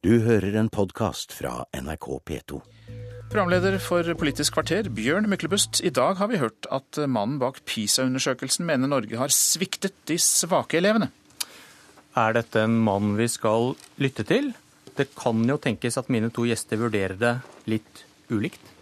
Du hører en podkast fra NRK P2. Programleder for Politisk kvarter, Bjørn Myklebust. I dag har vi hørt at mannen bak PISA-undersøkelsen mener Norge har sviktet de svake elevene. Er dette en mann vi skal lytte til? Det kan jo tenkes at mine to gjester vurderer det litt ulikt.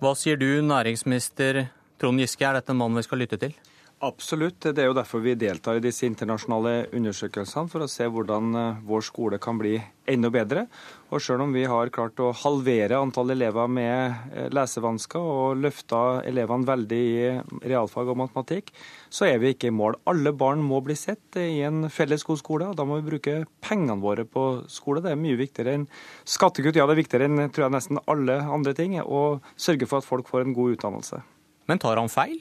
Hva sier du, næringsminister Trond Giske, er dette en mann vi skal lytte til? Absolutt. Det er jo derfor vi deltar i disse internasjonale undersøkelsene, for å se hvordan eh, vår skole kan bli enda bedre. Og selv om vi har klart å halvere antall elever med eh, lesevansker og løfta elevene veldig i realfag og matematikk, så er vi ikke i mål. Alle barn må bli sett i en felles god skole, og da må vi bruke pengene våre på skole. Det er mye viktigere enn skattekutt. Ja, det er viktigere enn tror jeg, nesten alle andre ting, å sørge for at folk får en god utdannelse. Men tar han feil?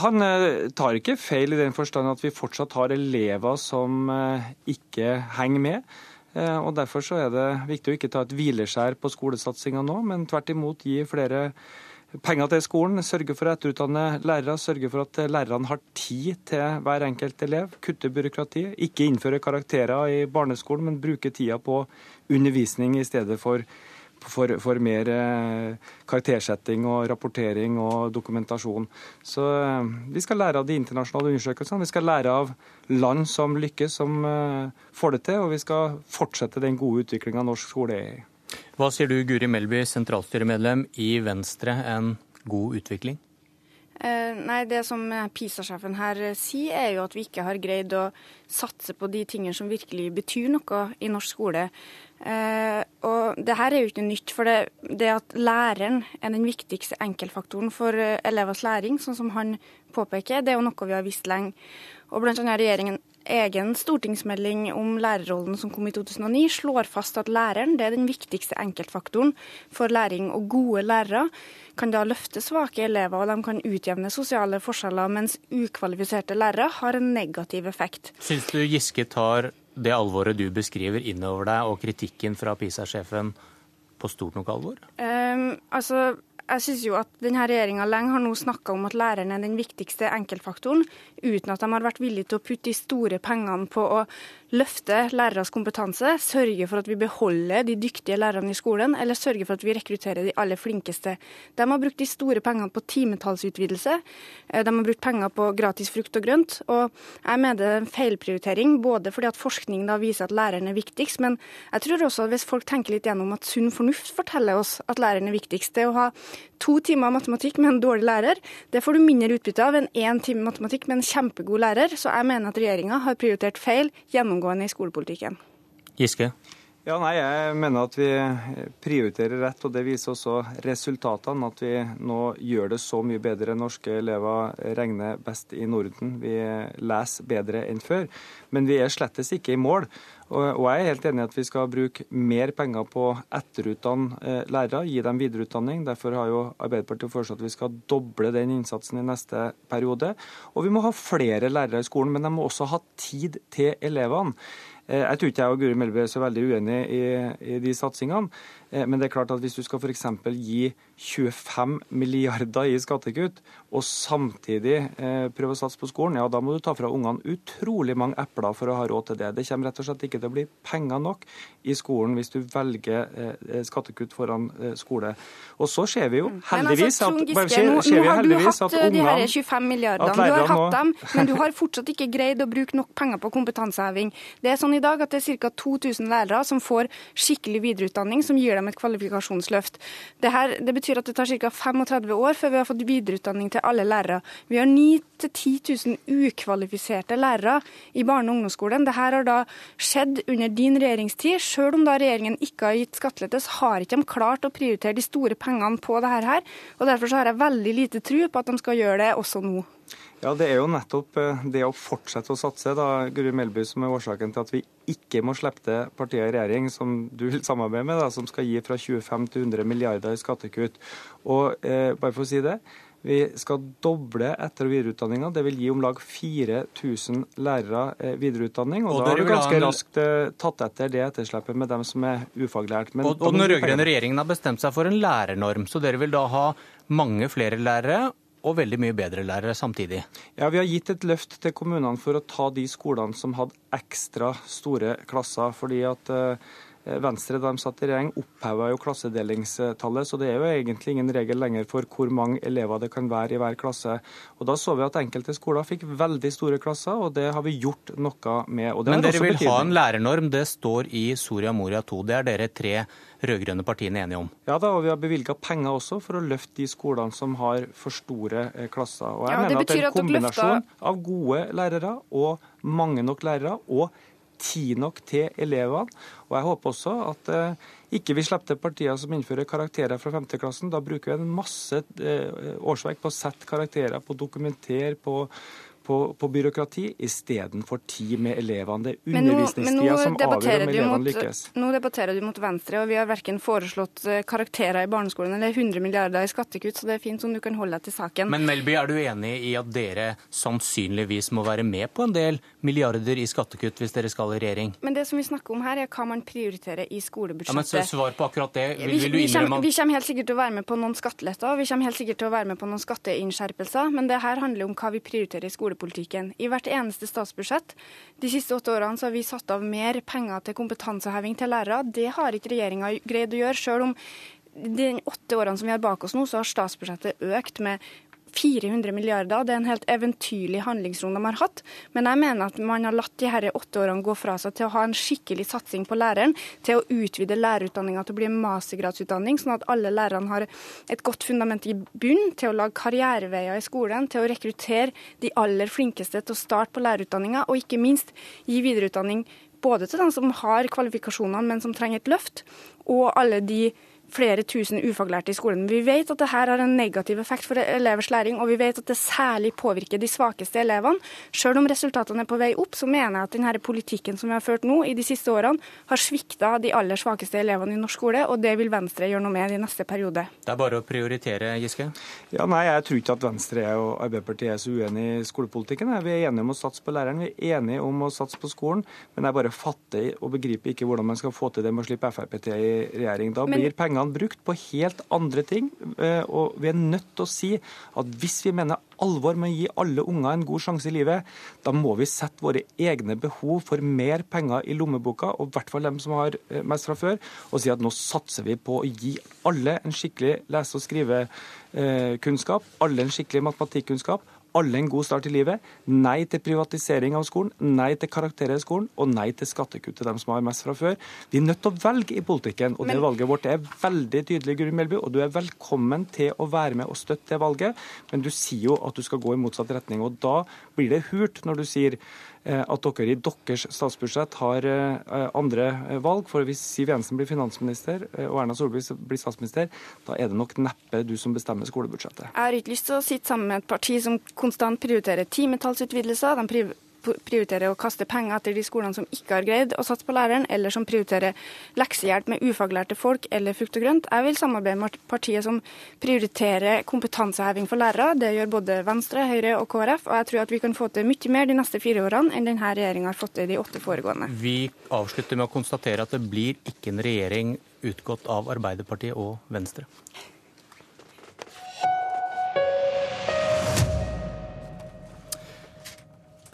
Han eh, tar ikke feil i den forstand at vi fortsatt har elever som eh, ikke henger med. Eh, og Derfor så er det viktig å ikke ta et hvileskjær på skolesatsinga nå, men tvert imot gi flere penger til skolen, sørge for å etterutdanne lærere, sørge for at lærerne har tid til hver enkelt elev, kutte byråkrati, ikke innføre karakterer i barneskolen, men bruke tida på undervisning i stedet for for, for mer eh, karaktersetting og rapportering og dokumentasjon. Så eh, vi skal lære av de internasjonale undersøkelsene. Vi skal lære av land som lykkes, som eh, får det til. Og vi skal fortsette den gode utviklinga norsk skole er i. Hva sier du, Guri Melby, sentralstyremedlem i Venstre, en god utvikling? Eh, nei, Det som PISA-sjefen her sier, er jo at vi ikke har greid å satse på de tingene som virkelig betyr noe i norsk skole. Eh, og det her er jo ikke nytt, for det, det, at læreren er den viktigste enkeltfaktoren for eh, elevers læring, sånn som han påpeker, det er jo noe vi har visst lenge. Og blant annet regjeringen egen stortingsmelding om lærerrollen som kom i 2009, slår fast at læreren det er den viktigste enkeltfaktoren for læring. Og gode lærere kan da løfte svake elever, og de kan utjevne sosiale forskjeller, mens ukvalifiserte lærere har en negativ effekt. Syns du Giske tar det alvoret du beskriver innover deg, og kritikken fra PISA-sjefen på stort nok alvor? Um, altså, jeg synes jo at denne regjeringa lenge har nå snakka om at læreren er den viktigste enkeltfaktoren, uten at de har vært villige til å putte de store pengene på å løfte læreres kompetanse, sørge for at vi beholder de dyktige lærerne i skolen, eller sørge for at vi rekrutterer de aller flinkeste. De har brukt de store pengene på timetallsutvidelse, eh, de har brukt penger på gratis frukt og grønt. og Jeg mener det er en feilprioritering, både fordi at forskning da viser at læreren er viktigst, men jeg tror også at hvis folk tenker litt gjennom at sunn fornuft forteller oss at læreren er viktigst, det å ha to timer matematikk med en dårlig lærer, det får du mindre utbytte av enn én time matematikk med en kjempegod lærer. Så jeg mener at regjeringa har prioritert feil gjennomgående i skolepolitikken. Giske? Ja, nei, Jeg mener at vi prioriterer rett, og det viser også resultatene. At vi nå gjør det så mye bedre. Norske elever regner best i Norden. Vi leser bedre enn før. Men vi er slettes ikke i mål. Og jeg er helt enig i at vi skal bruke mer penger på å etterutdanne eh, lærere, gi dem videreutdanning. Derfor har jo Arbeiderpartiet foreslått at vi skal doble den innsatsen i neste periode. Og vi må ha flere lærere i skolen, men de må også ha tid til elevene. Eh, jeg tror ikke jeg og Guri Melby er så veldig uenige i, i de satsingene. Eh, men det er klart at hvis du skal f.eks. gi 25 milliarder i skattekutt, og samtidig eh, prøve å satse på skolen, ja da må du ta fra ungene utrolig mange epler for å ha råd til det. Det kommer rett og slett ikke til å bli penger nok i skolen hvis du velger skattekutt foran skole. Og så ser vi jo mm. heldigvis altså, at Giske, nå, nå, har du hatt de her 25 milliardene, du har hatt dem, men du har fortsatt ikke greid å bruke nok penger på kompetanseheving. Det er sånn i dag at det er ca. 2000 lærere som får skikkelig videreutdanning som gir dem et kvalifikasjonsløft. Det, her, det betyr at det tar ca. 35 år før vi har fått videreutdanning til alle lærere. Vi har 9 000-10 000 ukvalifiserte lærere i barne- og ungdomsskolen. Dette har da skjedd under din regjeringstid. Selv om da regjeringen ikke har gitt skattelette, så har ikke de klart å prioritere de store pengene på dette her. Og Derfor så har jeg veldig lite tro på at de skal gjøre det også nå. Ja, Det er jo nettopp eh, det å fortsette å satse da, Guri Melby, som er årsaken til at vi ikke må slippe til partier i regjering som du vil samarbeide med, da, som skal gi fra 25 til 100 milliarder i skattekutt. Og eh, bare for å si det, vi skal doble etter- og videreutdanninga. Det vil gi om lag 4000 lærere eh, videreutdanning. Og, og da har du ganske raskt eh, tatt etter det etterslepet med dem som er ufaglært. Men, og, og den rød-grønne regjeringen har bestemt seg for en lærernorm, så dere vil da ha mange flere lærere og veldig mye bedre lærere samtidig. Ja, Vi har gitt et løft til kommunene for å ta de skolene som hadde ekstra store klasser. fordi at eh, Venstre da de satt i regjering oppheva jo klassedelingstallet, så det er jo egentlig ingen regel lenger for hvor mange elever det kan være i hver klasse. Og Da så vi at enkelte skoler fikk veldig store klasser, og det har vi gjort noe med. Men dere vil betydning. ha en lærernorm, det står i Soria Moria 2. Det er dere tre rød-grønne partiene enige om? Ja da, og vi har bevilga penger også for å løfte de skolene som har for store eh, klasser. Og jeg ja, mener at det er en kombinasjon løfter... av gode lærere og mange nok lærere. og tid nok til elevene. Og jeg håper også at eh, ikke vi slipper til partier som innfører karakterer fra 5. klassen. Da bruker vi en masse eh, årsverk på å sette karakterer, på å dokumentere, på på, på byråkrati istedenfor tid med elevene. Det er undervisningstida som avgjør om elevene mot, lykkes. Nå debatterer du mot Venstre, og vi har verken foreslått eh, karakterer i barneskolen eller 100 milliarder i skattekutt, så det er fint om du kan holde deg til saken. Men Melby, er du enig i at dere sannsynligvis må være med på en del milliarder i skattekutt hvis dere skal i regjering? Men det som vi snakker om her, er hva man prioriterer i skolebudsjettet. Ja, men så Svar på akkurat det. Vil, vil du innrømme vi, vi kommer helt sikkert til å være med på noen skatteletter, vi kommer helt sikkert til å være med på noen skatteinnskjerpelser, men det her handler om hva vi prioriterer i skolebudsjettet skolepolitikken. I hvert eneste statsbudsjett de siste åtte årene så har vi satt av mer penger til kompetanseheving til lærere. Det har ikke regjeringa greid å gjøre, sjøl om de åtte årene som vi har bak oss nå, så har statsbudsjettet økt med 400 milliarder. Det er en helt eventyrlig handlingsrom de har hatt. Men jeg mener at man har latt de her åtte årene gå fra seg til å ha en skikkelig satsing på læreren, til å utvide lærerutdanninga til å bli en mastergradsutdanning, sånn at alle lærerne har et godt fundament i bunn, til å lage karriereveier i skolen, til å rekruttere de aller flinkeste til å starte på lærerutdanninga, og ikke minst gi videreutdanning både til dem som har kvalifikasjonene, men som trenger et løft, og alle de flere tusen ufaglærte i skolen. Vi vet at dette har en negativ effekt for elevers læring, og vi vet at det særlig påvirker de svakeste elevene. Selv om resultatene er på vei opp, så mener jeg at denne politikken som vi har ført nå i de siste årene, har svikta de aller svakeste elevene i norsk skole, og det vil Venstre gjøre noe med i neste periode. Det er bare å prioritere, Giske? Ja, nei, jeg tror ikke at Venstre og Arbeiderpartiet er så uenige i skolepolitikken. Vi er enige om å satse på læreren, vi er enige om å satse på skolen, men jeg bare fatter og begriper ikke hvordan man skal få til det med å slippe Frp til i regjering. Da blir pengene pengene brukt på helt andre ting. Eh, og vi er nødt til å si at hvis vi mener alvor med å gi alle unger en god sjanse i livet, da må vi sette våre egne behov for mer penger i lommeboka, og i hvert fall dem som har eh, mest fra før, og si at nå satser vi på å gi alle en skikkelig lese- og skrivekunnskap, alle en skikkelig matematikkunnskap, alle en god start i livet. Nei til privatisering av skolen, nei til karakterer i skolen, og nei til skattekutt til dem som har mest fra før. Vi er nødt til å velge i politikken, og det valget vårt er veldig tydelig, Guri Melby. Og du er velkommen til å være med og støtte det valget, men du sier jo at du skal gå i motsatt retning. Og da blir det hult når du sier at dere i deres statsbudsjett har eh, andre eh, valg. For hvis Siv Jensen blir finansminister og Erna Solberg blir statsminister, da er det nok neppe du som bestemmer skolebudsjettet. Jeg har ikke lyst til å sitte sammen med et parti som konstant prioriterer timetallsutvidelser. De prioriterer å kaste penger etter de skolene som ikke har greid å satse på læreren, eller som prioriterer leksehjelp med ufaglærte folk eller frukt og grønt. Jeg vil samarbeide med partiet som prioriterer kompetanseheving for lærere. Det gjør både Venstre, Høyre og KrF, og jeg tror at vi kan få til mye mer de neste fire årene enn denne regjeringa har fått til de åtte foregående. Vi avslutter med å konstatere at det blir ikke en regjering utgått av Arbeiderpartiet og Venstre.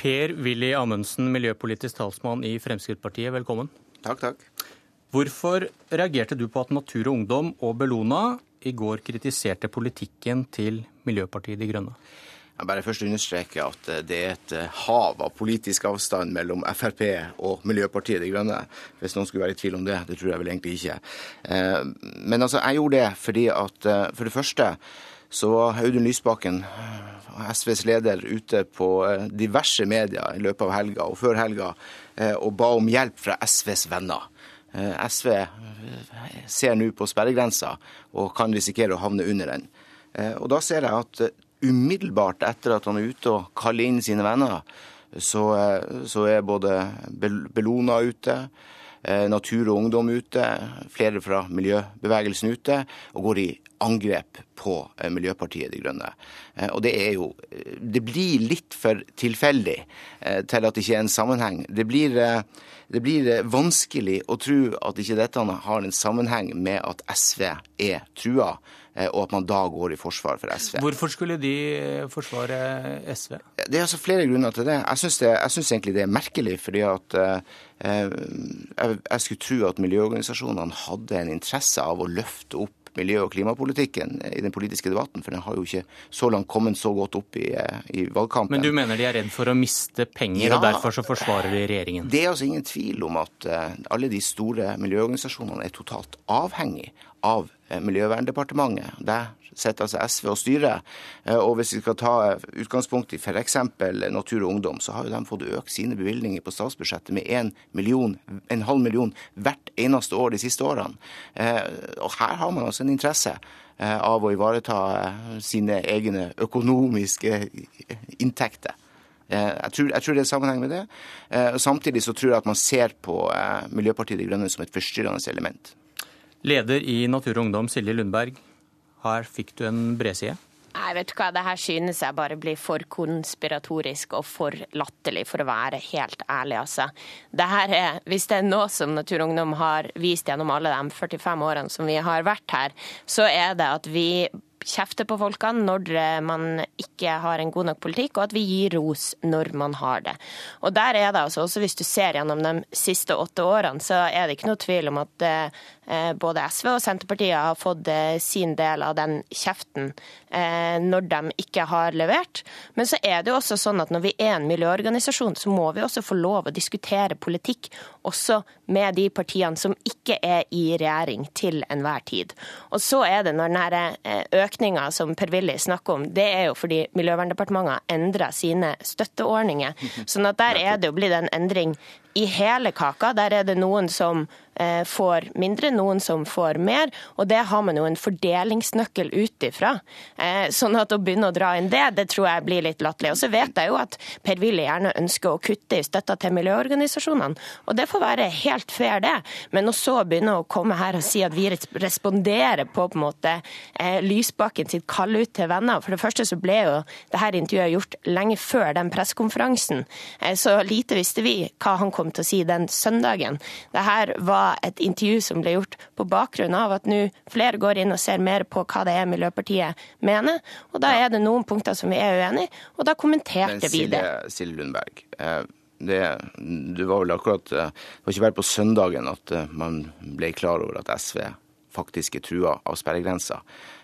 Per-Willy Amundsen, miljøpolitisk talsmann i Fremskrittspartiet, velkommen. Takk, takk. Hvorfor reagerte du på at Natur og Ungdom og Bellona i går kritiserte politikken til Miljøpartiet De Grønne? Jeg bare først understreke at det er et hav av politisk avstand mellom Frp og Miljøpartiet De Grønne. Hvis noen skulle være i tvil om det. Det tror jeg vel egentlig ikke. Eh, men altså, jeg gjorde det fordi at eh, for det første så var Audun Lysbakken SVs leder ute på eh, diverse medier i løpet av helga og før helga eh, og ba om hjelp fra SVs venner. Eh, SV ser nå på sperregrensa og kan risikere å havne under den. Og da ser jeg at umiddelbart etter at han er ute og kaller inn sine venner, så, så er både Bellona ute, Natur og Ungdom ute, flere fra miljøbevegelsen ute, og går i angrep på Miljøpartiet De Grønne. Og det er jo Det blir litt for tilfeldig til at det ikke er en sammenheng. Det blir, det blir vanskelig å tro at ikke dette har en sammenheng med at SV er trua. Eh, og at man da går i forsvar for SV. Hvorfor skulle de forsvare SV? Det er altså flere grunner til det. Jeg syns, det, jeg syns egentlig det er merkelig, fordi at eh, jeg, jeg skulle tro at miljøorganisasjonene hadde en interesse av å løfte opp miljø- og klimapolitikken i den politiske debatten, for den har jo ikke så langt kommet så godt opp i, eh, i valgkampen. Men du mener de er redd for å miste penger, ja, og derfor så forsvarer de regjeringen? Det er altså ingen tvil om at alle de store miljøorganisasjonene er totalt avhengig av eh, Miljøverndepartementet. Der sitter altså SV og styrer. Eh, og hvis vi skal ta utgangspunkt i f.eks. Natur og Ungdom, så har jo de fått økt sine bevilgninger på statsbudsjettet med en, million, en halv million hvert eneste år de siste årene. Eh, og her har man altså en interesse av å ivareta sine egne økonomiske inntekter. Jeg tror, jeg tror, det er sammenheng med det. Samtidig så tror jeg at man ser på Miljøpartiet De Grønne som et forstyrrende element. Leder i Natur og Ungdom, Silje Lundberg. Her fikk du en bredside. Nei, vet hva, det her synes jeg bare blir for konspiratorisk og for latterlig, for å være helt ærlig, altså. Det er, hvis det er noe som Natur Ungdom har vist gjennom alle de 45 årene som vi har vært her, så er det at vi kjefter på folkene når man ikke har en god nok politikk, og at vi gir ros når man har det. Og der er det altså, også Hvis du ser gjennom de siste åtte årene, så er det ikke noe tvil om at eh, både SV og Senterpartiet har fått eh, sin del av den kjeften eh, når de ikke har levert. Men så er det jo også sånn at når vi er en miljøorganisasjon, så må vi også få lov å diskutere politikk også med de partiene som ikke er i regjering til enhver tid. Og så er det når denne økningen økninga som Per-Willy snakker om, det er jo fordi Miljøverndepartementet endra sine støtteordninger. Sånn at der er det jo blitt en endring i hele kaka. Der er det noen som eh, får mindre, noen som får mer. Og det har man jo en fordelingsnøkkel ut ifra. Eh, sånn at å begynne å dra inn det, det tror jeg blir litt latterlig. Og så vet jeg jo at Per-Willy gjerne ønsker å kutte i støtta til miljøorganisasjonene. Og det får være helt fair, det. Men å så begynne å komme her og si at vi responderer på på en måte eh, Lysbakken sitt kall ut til venner. For det første så ble jo det her intervjuet gjort lenge før den pressekonferansen. Så lite visste vi hva han kom til å si den søndagen. Dette var et intervju som ble gjort på bakgrunn av at nå flere går inn og ser mer på hva det er Miljøpartiet mener. Og da er det noen punkter som vi er uenig i, og da kommenterte vi det. Silje Lundberg, eh, det, det var vel akkurat eh, Det var ikke bare på søndagen at eh, man ble klar over at SV faktisk er trua av sperregrensa.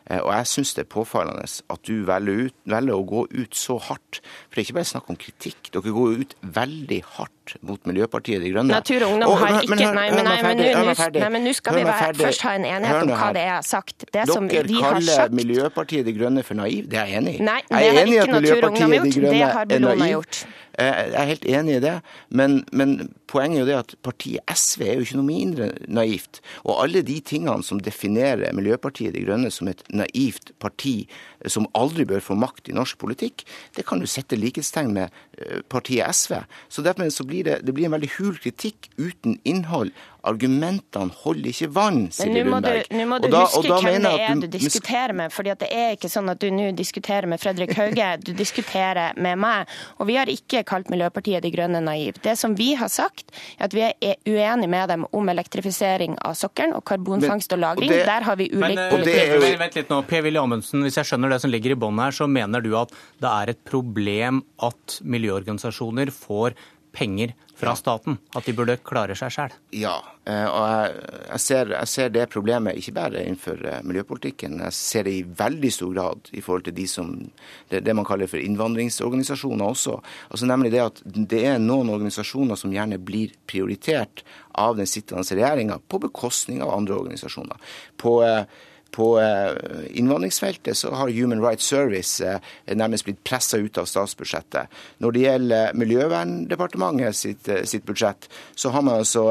Eh, og jeg syns det er påfallende at du velger, ut, velger, å gå ut så hardt. For det er ikke bare snakk om kritikk. Dere går ut veldig hardt mot Miljøpartiet De Grønne. Natur og Ungdom har ikke Nei, men nå skal vi være, først ha en enighet om hva det er jeg har sagt. Det som Dere vi har kaller sagt... Miljøpartiet De Grønne for naiv. Det er jeg enig i. Nei, det har ikke Natur og Ungdom gjort. Det har Bellona gjort. Jeg er helt enig i det, men, men, poenget er jo det at partiet SV er jo ikke noe mindre naivt. Og alle de tingene som definerer Miljøpartiet De Grønne som et naivt parti som aldri bør få makt i norsk politikk, det kan du sette likhetstegn med eh, partiet SV. Så derfor så blir det, det blir en veldig hul kritikk uten innhold. Argumentene holder ikke vann, Silje Lundberg. Nå må du, da, huske hvem det er du, diskuterer med. fordi det er ikke sånn at du nå diskuterer med Fredrik Hauge, du diskuterer med meg. Og vi har ikke kalt Miljøpartiet De Grønne naiv. Det som vi har sagt, er at vi er uenige med dem om elektrifisering av sokkelen og karbonfangst og -lagring. Der har vi ulik eh, politikk. Vent litt nå, Per-Willy Amundsen, hvis jeg skjønner det som ligger i bånn her, så mener du at det er et problem at miljøorganisasjoner får penger fra staten? At de burde klare seg sjøl? Ja, eh, og jeg ser, jeg ser, det problemet ikke bare innenfor eh, miljøpolitikken. Jeg ser det i veldig stor grad i forhold til de som, det, det man kaller for innvandringsorganisasjoner også. Altså nemlig det at det er noen organisasjoner som gjerne blir prioritert av den sittende regjeringa på bekostning av andre organisasjoner. På eh, på eh, innvandringsfeltet så har Human Rights Service eh, nærmest blitt pressa ut av statsbudsjettet. Når det gjelder Miljøverndepartementet sitt, eh, sitt budsjett, så har man altså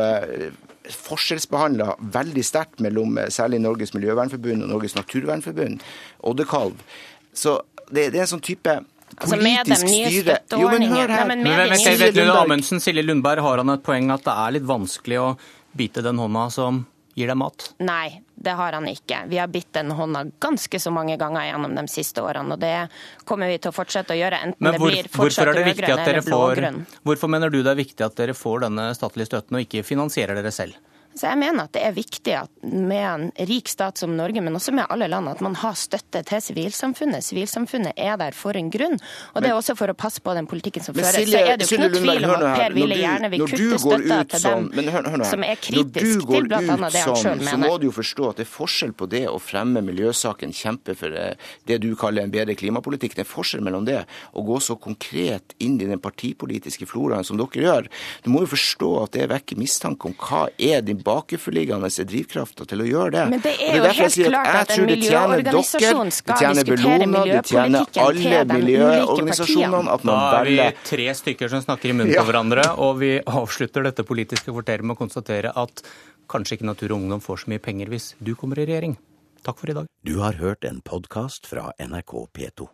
forskjellsbehandla veldig sterkt mellom særlig Norges Miljøvernforbund og Norges Naturvernforbund. Oddekalv. Så det, det er en sånn type Altså med de nye støtteordningene. Silje Lundberg, har han et poeng at det er litt vanskelig å bite den hånda som gir deg mat? Nei, det har han ikke. Vi har bitt den hånda ganske så mange ganger gjennom de siste årene, og det kommer vi til å fortsette å gjøre, enten hvor, det blir fortsatt rød-grønn eller blå-grønn. Hvorfor mener du det er viktig at dere får denne statlige støtten, og ikke finansierer dere selv? Så jeg mener at det er viktig at med en rik stat som Norge, men også med alle land, at man har støtte til sivilsamfunnet. Sivilsamfunnet er der for en grunn. Og det er også for å passe på den politikken som føres. Så er det jo ikke noe tvil om at Per Ville gjerne vil kutte støtta til dem sånn- hør, hør som er kritisk til bl.a. det han sjøl mener. Så må du jo forstå at det er forskjell på det å fremme miljøsaken, kjempe for eh, det du kaller en bedre klimapolitikk. Det er forskjell mellom det å gå så konkret inn i den partipolitiske floraen som dere gjør. Du må jo forstå at det vekker mistanke om hva er din bakenforliggende drivkrafta til å gjøre det. Men det Og er jo helt jeg sier at klart jeg at en tror det miljøorganisasjon dere, skal det tjener diskutere Bellona, det tjener alle til de ulike partiene. at Da er vi tre stykker som snakker i munnen Ja. hverandre, og vi avslutter dette politiske kvarteret med å konstatere at kanskje ikke Natur og Ungdom får så mye penger hvis du kommer i regjering. Takk for i dag. Du har hørt en podkast fra NRK P2.